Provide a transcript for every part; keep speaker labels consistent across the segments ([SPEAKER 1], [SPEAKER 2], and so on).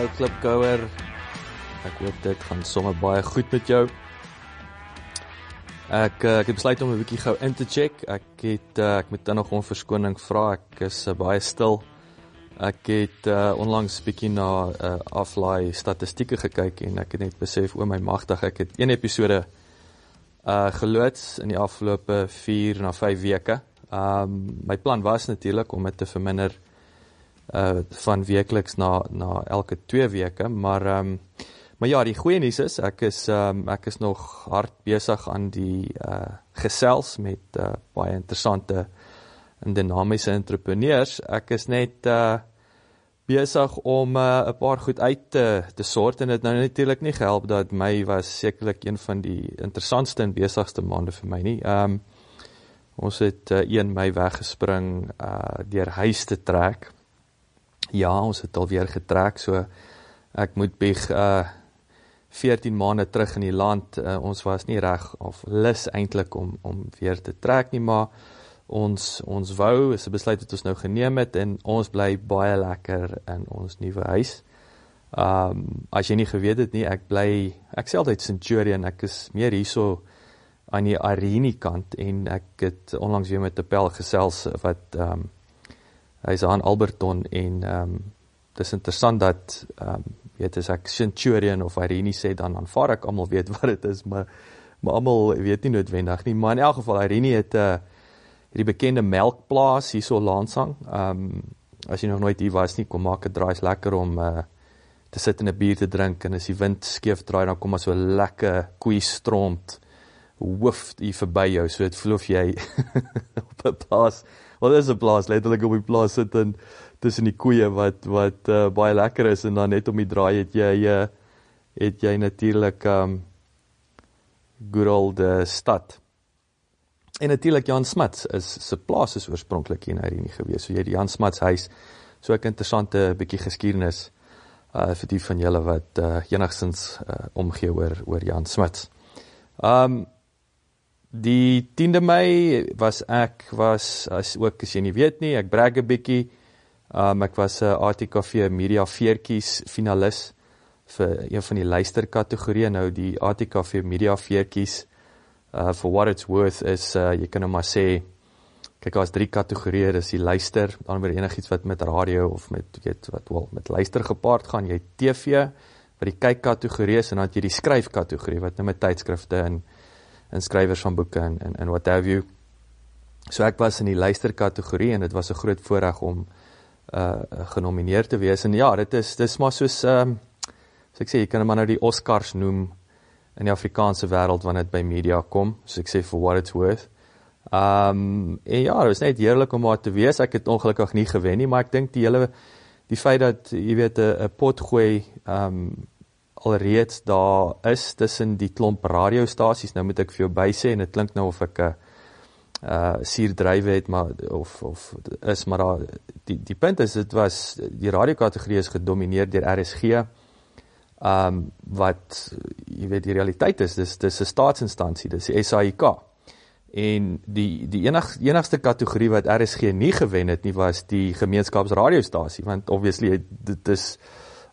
[SPEAKER 1] Hallo Klipkouer. Ek hoop dit gaan sommer baie goed met jou. Ek eh, ek het besluit om 'n bietjie gou in te check. Ek het eh, ek moet dan nog om verskoning vra. Ek is uh, baie stil. Ek het uh, onlangs bietjie na uh, aflaai statistieke gekyk en ek het net besef o my magtig, ek het een episode uh geloods in die afgelope 4 na 5 weke. Um my plan was natuurlik om dit te verminder uh van weekliks na na elke 2 weke, maar ehm um, maar ja, die goeie nuus is ek is ehm um, ek is nog hard besig aan die uh gesels met uh baie interessante en dinamiese entrepreneurs. Ek is net uh besig om 'n uh, paar goed uit te te sort en dit nou natuurlik nie gehelp dat my was sekerlik een van die interessantste en besigste maande vir my nie. Ehm um, ons het uh, 1 Mei weggespring uh deur huis te trek Ja, ons het alweer getrek, so ek moet bieg uh 14 maande terug in die land. Uh, ons was nie reg of lus eintlik om om weer te trek nie, maar ons ons wou, is 'n besluit wat ons nou geneem het en ons bly baie lekker in ons nuwe huis. Um as jy nie geweet het nie, ek bly ek sê altyd Centurion, ek is meer hierso aan die Arini kant en ek het onlangs weer met 'n pel gesels wat um hy's aan Alberton en ehm um, dis interessant dat ehm um, weet as ek Centurion of Irene sê dan aanvaar ek almal weet wat dit is maar maar almal weet nie noodwendig nie. Maar in elk geval Irene het 'n uh, hierdie bekende melkplaas hierso Lansang ehm um, as jy nog nooit hier was nie kom maak dit draai. Is lekker om uh, te sit en 'n bier te drink en as die wind skeef draai dan kom maar so lekker koei stront hoof hier verby jou. So dit voel of jy op 'n plaas Wel dis 'n plaas letterlik op die plaas sit en tussen die koeie wat wat uh, baie lekker is en dan net om die draai het jy uh, het jy natuurlik um good old uh, stad. En natuurlik Jan Smuts is se plaas is oorspronklik hier in hierdie gewees. So jy die Jan Smuts huis. So 'n interessante bietjie geskiedenis uh vir die van julle wat uh enigstens uh omgee oor oor Jan Smuts. Um Die 10de Mei was ek was as ook as jy nie weet nie, ek brag 'n bietjie. Um ek was 'n ATKV Media Veertjies finalis vir een van die luister kategorieë. Nou die ATKV Media Veertjies uh for what it's worth is uh jy kan nou maar sê kyk daar's drie kategorieë, dis die luister, dan word enigiets wat met radio of met weet wat wel met luister gepaard gaan, jy TV wat die kyk kategorie is en dan het jy die skryf kategorie wat nou met tydskrifte en en skrywers van boeke en en, en what have you. So ek was in die luister kategorie en dit was 'n groot voorreg om uh genomineer te wees. En ja, dit is dis maar soos ehm um, so ek sê jy kan maar nou die Oscars noem in die Afrikaanse wêreld wanneer dit by media kom. So ek sê for what it's worth. Ehm um, en ja, dit was net heerlik om daar te wees. Ek het ongelukkig nie gewen nie, maar ek dink die hele die feit dat jy weet 'n pot gooi ehm um, alreeds daar is tussen die klomp radiostasies. Nou moet ek vir jou bysê en dit klink nou of ek 'n uh, uh suurdrywe het maar of of is maar daar die die punt is dit was die radiokategorie is gedomeineer deur RSG. Um wat jy weet die realiteit is dis dis 'n staatsinstansie, dis die SAIK. En die die enig enigste kategorie wat RSG nie gewen het nie was die gemeenskapsradiostasie want obviously dit is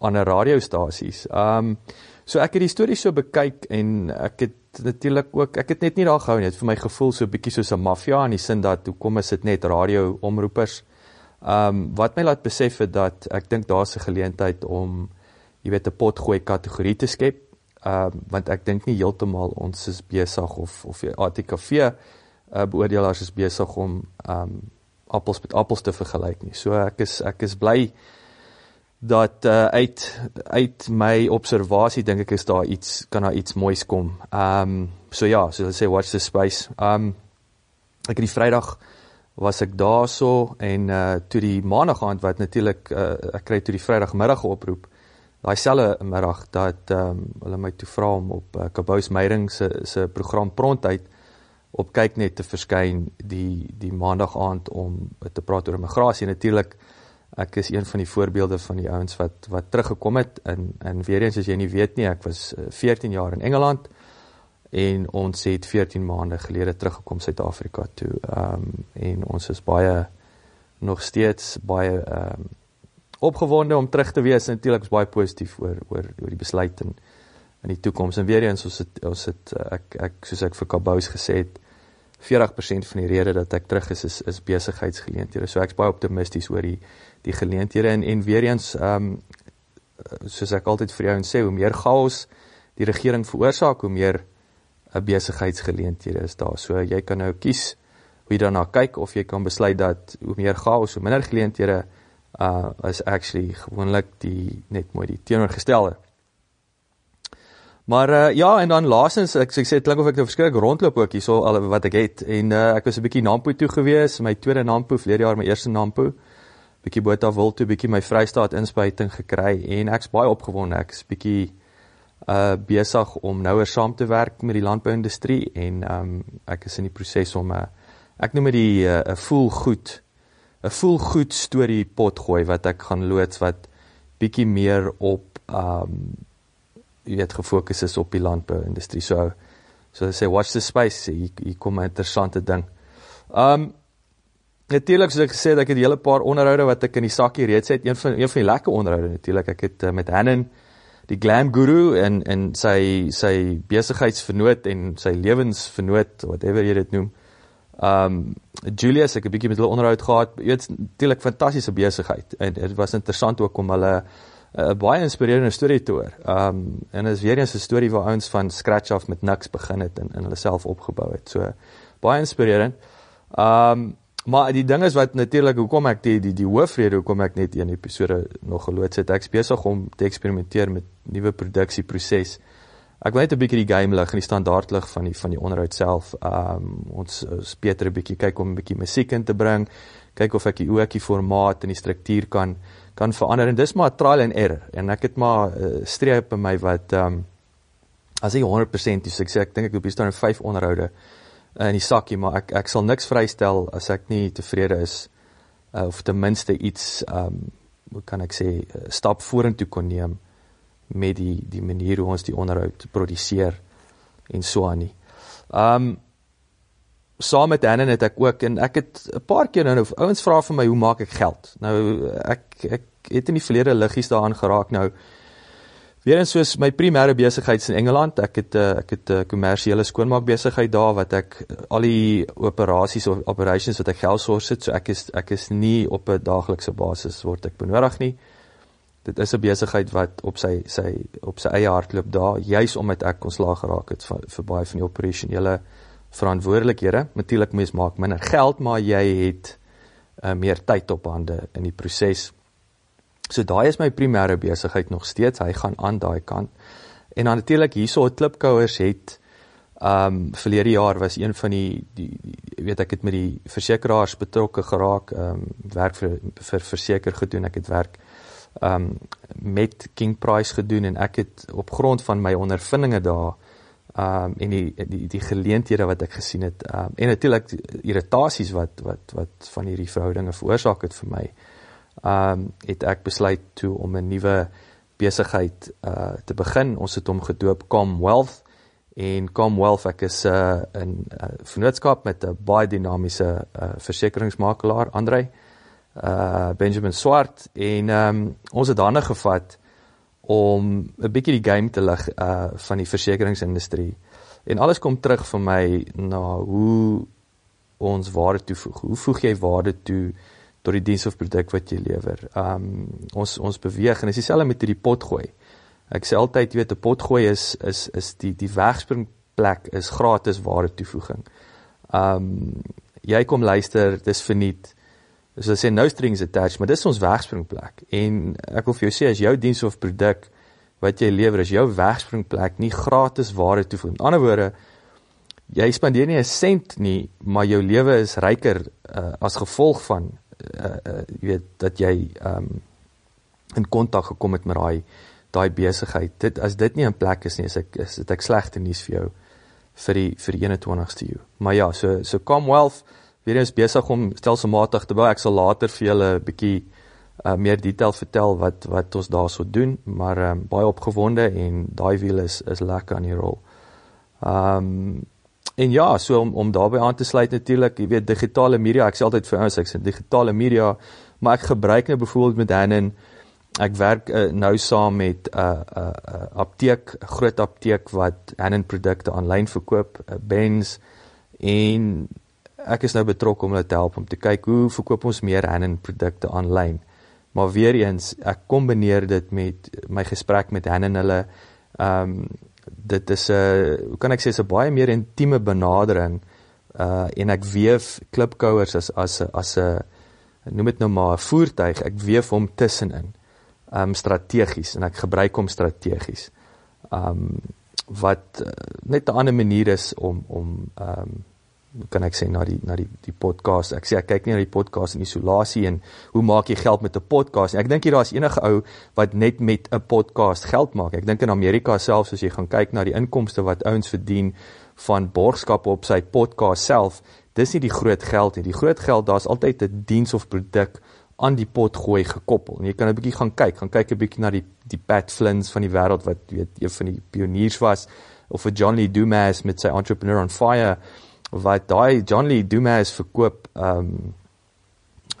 [SPEAKER 1] ander radiostasies. Um so ek het die storie so bekyk en ek het natuurlik ook ek het net nie daar gehou nie. Dit vir my gevoel so 'n bietjie soos 'n maffia in die sin dat hoekom is dit net radio omroepers? Um wat my laat besef het dat ek dink daar's 'n geleentheid om jy weet 'n pot gooi kategorie te skep. Um want ek dink nie heeltemal ons is besig of of ATKV uh, beoordelaars is besig om um appels met appels te vergelyk nie. So ek is ek is bly dat uh, uit uit my observasie dink ek is daar iets kan daar iets moois kom. Ehm um, so ja, so hulle sê watch the space. Ehm um, ek het die Vrydag was ek daarso en uh toe die maandag aand wat natuurlik uh, ek kry toe die Vrydagmiddag oproep daai selfe middag dat ehm um, hulle my toe vra om op uh, Kabous Meyering se se program Prontheid op kyk net te verskyn die die maandag aand om te praat oor immigrasie natuurlik ek is een van die voorbeelde van die ouens wat wat teruggekom het in in weer eens as jy nie weet nie ek was 14 jaar in Engeland en ons het 14 maande gelede teruggekom Suid-Afrika toe. Ehm um, en ons is baie nog steeds baie ehm um, opgewonde om terug te wees. Natuurlik is baie positief oor oor oor die besluit en in die toekoms en weer eens ons het ons het ek ek soos ek vir Kabous gesê het 40% van die rede dat ek terug is is, is besigheidsgeleenthede. So ek's baie optimisties oor die die geleenthede en en weer eens ehm um, soos ek altyd vir jou en sê hoe meer chaos die regering veroorsaak hoe meer 'n besigheidsgeleenthede is daar. So jy kan nou kies hoe jy daarna kyk of jy kan besluit dat hoe meer chaos hoe minder geleenthede uh is actually gewoonlik die net mooi die teenoorgestelde. Maar uh ja en dan laasens ek sê dit klink of ek nou verskrik rondloop ook hierso al wat ek het en uh ek was 'n bietjie Nampo toe gewees, my tweede Nampo verlede jaar my eerste Nampo. Bietjie Botawil toe, bietjie my Vrystaat inspuiting gekry en ek's baie opgewonde. Ek's bietjie uh besig om nouer saam te werk met die landbouindustrie en um ek is in die proses om 'n uh, ek noem dit 'n uh, voel goed 'n voel goed storie pot gooi wat ek gaan loods wat bietjie meer op um jy weet gefokus is op die landbouindustrie. So so sê watch the space, hier, hier kom 'n interessante ding. Um natuurlik soos ek gesê het, ek het 'n hele paar onderhoude wat ek in die sakkie reeds het. Een van een van die lekker onderhoude natuurlik. Ek het uh, met Hannon die glam guru en en sy sy besigheidsvernoot en sy lewensvernoot whatever jy dit noem Um Julius ek 'n bietjie met hulle onderhoud gehad. Jy weet natuurlik fantastiese besigheid en dit was interessant ook om hulle 'n uh, baie inspirerende storie te hoor. Um en is weer eens 'n storie waar ouens van scratch af met niks begin het en in hulle self opgebou het. So baie inspirerend. Um maar die ding is wat natuurlik hoekom ek die die die hoofrede hoekom ek net een episode nog geloods het. Ek's besig om te eksperimenteer met nuwe produksieproses. Ek wil net 'n bietjie die game lig en die standaard lig van die van die onderhoud self. Um ons is beter 'n bietjie kyk om 'n bietjie musiek in te bring, kyk of ek die ookie formaat en die struktuur kan kan verander en dis maar trial and error. En ek het maar uh, streep by my wat um as ek 100% dis ek sê ek dink ek loop hier staan 5 onderhoude in die sakkie, maar ek ek sal niks vrystel as ek nie tevrede is uh, of ten minste iets um hoe kan ek sê stap vorentoe kon neem met die die manier hoe ons die onderhoud produseer en so aan nie. Um saam met Anne het ek ook en ek het 'n paar keer nou ouens vra vir my hoe maak ek geld? Nou ek ek het in die verlede liggies daaraan geraak nou. Weer eens soos my primêre besigheid in Engeland, ek het eh, ek het 'n kommersiële skoonmaak besigheid daar wat ek al die operasies of operations wat ek geld source het, so ek is ek is nie op 'n daaglikse basis word ek benodig nie dit is 'n besigheid wat op sy sy op sy eie hardloop daar juis omdat ek ontslaag geraak het vir, vir baie van die operasionele verantwoordelikhede. Natuurlik mens maak minder geld, maar jy het uh, meer tyd op hande in die proses. So daai is my primêre besigheid nog steeds. Hy gaan aan daai kant. En dan natuurlik hierso het Klipkouers het ehm um, verlede jaar was een van die die, die weet ek het met die versekeraars betrokke geraak, ehm um, werk vir vir verseker gedoen. Ek het werk um met King Price gedoen en ek het op grond van my ondervindinge daar um en die die die geleenthede wat ek gesien het um en natuurlik irritasies wat wat wat van hierdie verhoudinge veroorsaak het vir my um het ek besluit toe om 'n nuwe besigheid uh te begin. Ons het hom gedoop Comwealth en Comwealth ek is uh, in 'n uh, vennootskap met 'n baie dinamiese uh, versekeringsmakelaar Andrei uh Benjamin Swart en um, ons het hande gevat om 'n bietjie die game te lig uh van die versekeringsindustrie. En alles kom terug vir my na hoe ons waarde toevoeg. Hoe voeg jy waarde toe tot die diens of produk wat jy lewer? Um ons ons beweeg en dis dieselfde met hierdie potgooi. Ek sê altyd, jy weet, 'n potgooi is is is die die wegspringplek is gratis waarde toevoeging. Um jy kom luister, dis verniet So as jy sê no strings attached, maar dis ons wegspringplek. En ek wil vir jou sê as jou diens of produk wat jy lewer is jou wegspringplek nie gratis waarde toevoeg. Met ander woorde, jy spandeer nie 'n sent nie, maar jou lewe is ryker uh, as gevolg van uh, uh, jy weet dat jy um, in kontak gekom het met daai daai besigheid. Dit as dit nie in plek is nie, is ek is dit ek slegte nuus vir jou vir die vir die 21ste eeu. Maar ja, so so Commonwealth weer eens besig om stelselmatig te bou. Ek sal later vir julle 'n bietjie uh, meer detail vertel wat wat ons daarso doen, maar um, baie opgewonde en daai wiel is is lekker aan die rol. Ehm um, en ja, so om om daarbey aan te sluit natuurlik, jy weet digitale media, ek sê altyd vir ouens ek sê digitale media, maar ek gebruik nou byvoorbeeld met Hanen ek werk uh, nou saam met 'n uh, 'n uh, uh, apteek, groot apteek wat Hanen produkte aanlyn verkoop, uh, Benz en ek is nou betrokke om hulle te help om te kyk hoe verkoop ons meer Hanen produkte aanlyn. Maar weer eens, ek kombineer dit met my gesprek met Hanen hulle. Ehm um, dit is 'n hoe kan ek sê 'n baie meer intieme benadering. Uh en ek weef klipkouers as as as 'n noem dit nou maar 'n voertuig. Ek weef hom tussenin um strategies en ek gebruik hom strategies. Um wat uh, net 'n ander manier is om om um hoe kan ek sê na die na die die podcast. Ek sê ek kyk nie na die podcast in isolasie en hoe maak jy geld met 'n podcast nie. Ek dink hier daar's enige ou wat net met 'n podcast geld maak. Ek dink in Amerika selfs as jy gaan kyk na die inkomste wat ouens verdien van borgskappe op sy podcast self, dis nie die groot geld nie. Die groot geld daar's altyd 'n diens of produk aan die pot gooi gekoppel. En jy kan 'n bietjie gaan kyk, gaan kyk 'n bietjie na die die Pat Flynns van die wêreld wat weet een van die pioniers was of vir John Lee Dumas met sy Entrepreneur on Fire wat daai John Lee Dumas verkoop ehm um,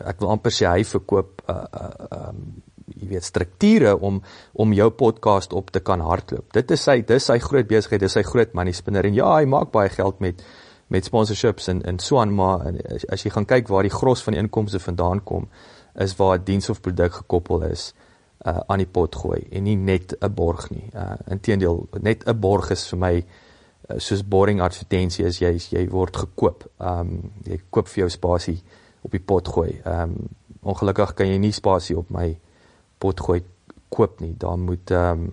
[SPEAKER 1] ek wil amper sê hy verkoop uh uh um jy weet strukture om om jou podcast op te kan hardloop. Dit is sy dis sy groot besigheid, dis sy groot money spinner en ja, hy maak baie geld met met sponsorships en en so aan maar as, as jy gaan kyk waar die gros van die inkomste vandaan kom is waar 'n diens of produk gekoppel is uh aan die pot gooi en nie net 'n borg nie. Uh inteendeel net 'n borg is vir my Eh, soos boring advertensie is jy jy word gekoop. Ehm um, jy koop vir jou spasie op die pot gooi. Ehm um, ongelukkig kan jy nie spasie op my pot gooi koop nie. Daar moet ehm um,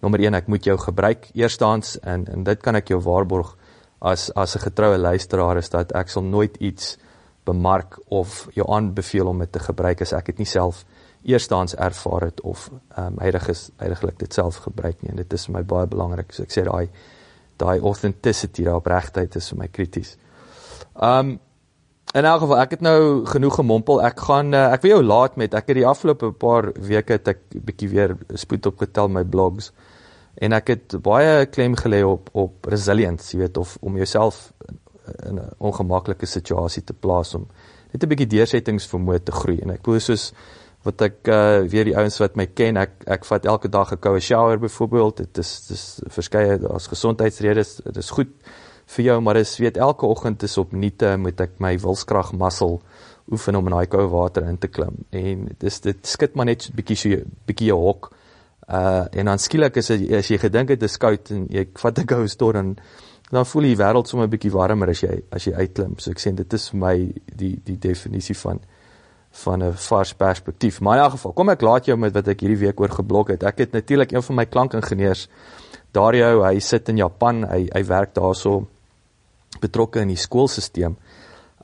[SPEAKER 1] nommer 1 ek moet jou gebruik eerstens en en dit kan ek jou waarborg as as 'n getroue luisteraar is dat ek sal nooit iets bemark of jou aanbeveel om dit te gebruik as ek dit nie self eerstens ervaar het of ehm um, heilig is heiliglik dit self gebruik nie en dit is vir my baie belangrik. So ek sê daai daai authenticity, daai opregtheid is vir my krities. Um in elk geval, ek het nou genoeg gemompel. Ek gaan uh, ek wil jou laat met ek het die afgelope paar weke het ek bietjie weer spoed opgetel my blogs en ek het baie klem gelê op op resilience, jy weet of om jouself in 'n ongemaklike situasie te plaas om net 'n bietjie deursettingsvermoë te groei en ek glo soos wat ek uh, weer die ouens wat my ken, ek ek vat elke dag 'n koue shower byvoorbeeld. Dit is dis verskeie as gesondheidsredes. Dit is goed vir jou, maar dis weet elke oggend is op nuute moet ek my wilskrag muscle oefen om in daai koue water in te klim. En dis dit skit maar net so 'n bietjie so 'n bietjie hok. Uh en dan skielik is dit as jy gedink het dit is koud en jy vat 'n koue stort dan dan voel die wêreld sommer 'n bietjie warmer as jy as jy uitklim. So ek sê dit is vir my die die definisie van van 'n vars perspektief. Maar in elk geval, kom ek laat jou met wat ek hierdie week oor geblok het. Ek het natuurlik een van my klankingenieurs Dario, hy sit in Japan. Hy hy werk daarso betrokke in die skoolstelsel.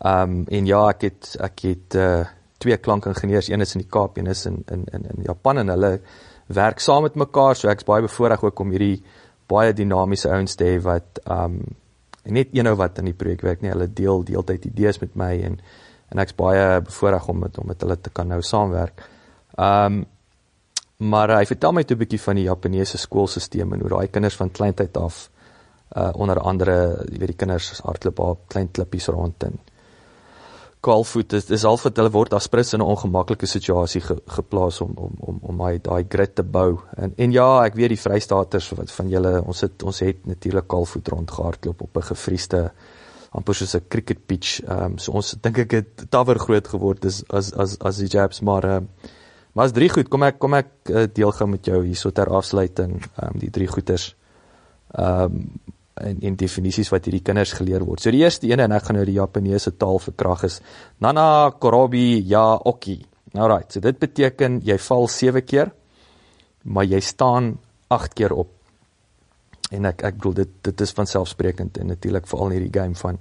[SPEAKER 1] Um en ja, ek het ek het uh twee klankingenieurs, een is in die Kaap, een is in in in in Japan en hulle werk saam met mekaar. So ek's baie bevoorreg ook om hierdie baie dinamiese ouens te hê wat um net eenou wat in die projek werk nie. Hulle deel deeltyd idees met my en en ek's baie bevoorreg om met om met hulle te kan nou saamwerk. Ehm um, maar uh, hy vertel my toe 'n bietjie van die Japaneese skoolstelsel en hoe daai kinders van kleintyd af uh onder andere, jy weet die kinders hardloop op klein klippies rond en golfvoet is dis al wat hulle word as prins in 'n ongemaklike situasie ge, geplaas om om om om daai daai grit te bou. En en ja, ek weet die Vrystaaters wat van julle ons het ons het natuurlik golfvoet rond gehardloop op 'n gefriesde amper soos 'n cricket pitch. Ehm um, so ons dink ek het tawer groot geword is as as as die Japs maar ehm uh, maar as drie goed kom ek kom ek uh, deel gaan met jou hierso ter afsluiting ehm um, die drie goeters. Ehm um, en in definisies wat hierdie kinders geleer word. So die eerste een en ek gaan nou die Japaneese taal verkrag is Nana Korobi ya Oki. Alright, so dit beteken jy val 7 keer maar jy staan 8 keer op en ek ek bedoel dit dit is van selfsprekend en natuurlik veral in hierdie game van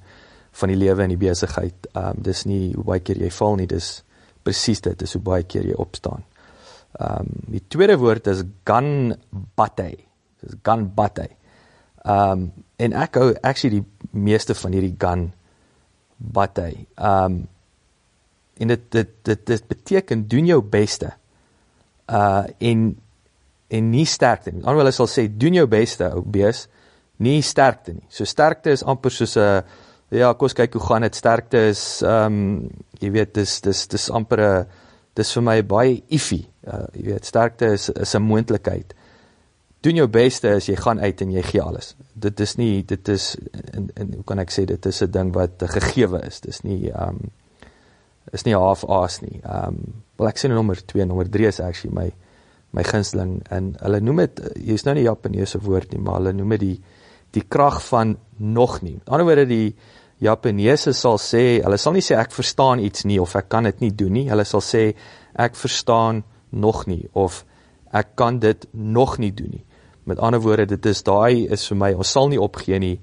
[SPEAKER 1] van die lewe en die besigheid. Ehm um, dis nie hoe baie keer jy val nie, dis presies dit, dis hoe baie keer jy opstaan. Ehm um, die tweede woord is ganbatte. Dis ganbatte. Ehm um, en ek hou actually die meeste van hierdie gun batte. Ehm um, en dit dit dit dit beteken doen jou beste. Uh en en nie sterkte nie. Anders hulle sal sê doen jou beste ou bees, nie sterkte nie. So sterkte is amper soos 'n ja, kom ons kyk hoe gaan dit. Sterkte is ehm um, jy weet dis dis dis amper 'n dis vir my baie iffy. Uh jy weet sterkte is is 'n moontlikheid. Doen jou beste as jy gaan uit en jy gee alles. Dit is nie dit is en, en hoe kan ek sê dit is 'n ding wat gegeewe is. Dis nie ehm um, is nie half aas nie. Ehm um, wel ek sê nou nommer 2, nommer 3 is actually my my gunsteling en hulle noem dit jy's nou nie Japaneese woord nie, maar hulle noem dit die die krag van nog nie. Aan die ander woorde die Japaneese sal sê, hulle sal nie sê ek verstaan iets nie of ek kan dit nie doen nie. Hulle sal sê ek verstaan nog nie of ek kan dit nog nie doen nie. Met ander woorde, dit is daai is vir my, ons sal nie opgee nie.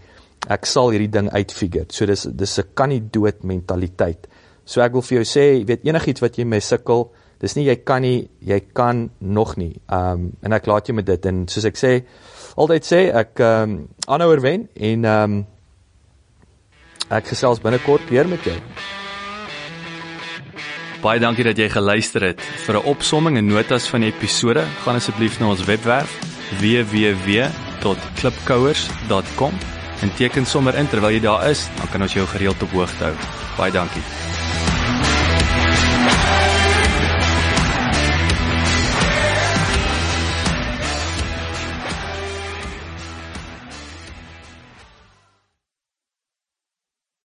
[SPEAKER 1] Ek sal hierdie ding uitfigure. So dis dis 'n kan nie dood mentaliteit. So ek wil vir jou sê, jy weet enigiets wat jy mee sukkel, dis nie jy kan nie, jy kan nog nie. Um en ek laat jou met dit en soos ek sê, altyd sê ek um aanhouer wen en um ek gesels binnekort weer met jou.
[SPEAKER 2] Baie dankie dat jy geluister het. Vir 'n opsomming en notas van die episode, gaan asseblief na ons webwerf www.klipkouers.com en teken sommer in terwyl jy daar is, dan kan ons jou gereeld op hoogte hou. Baie dankie.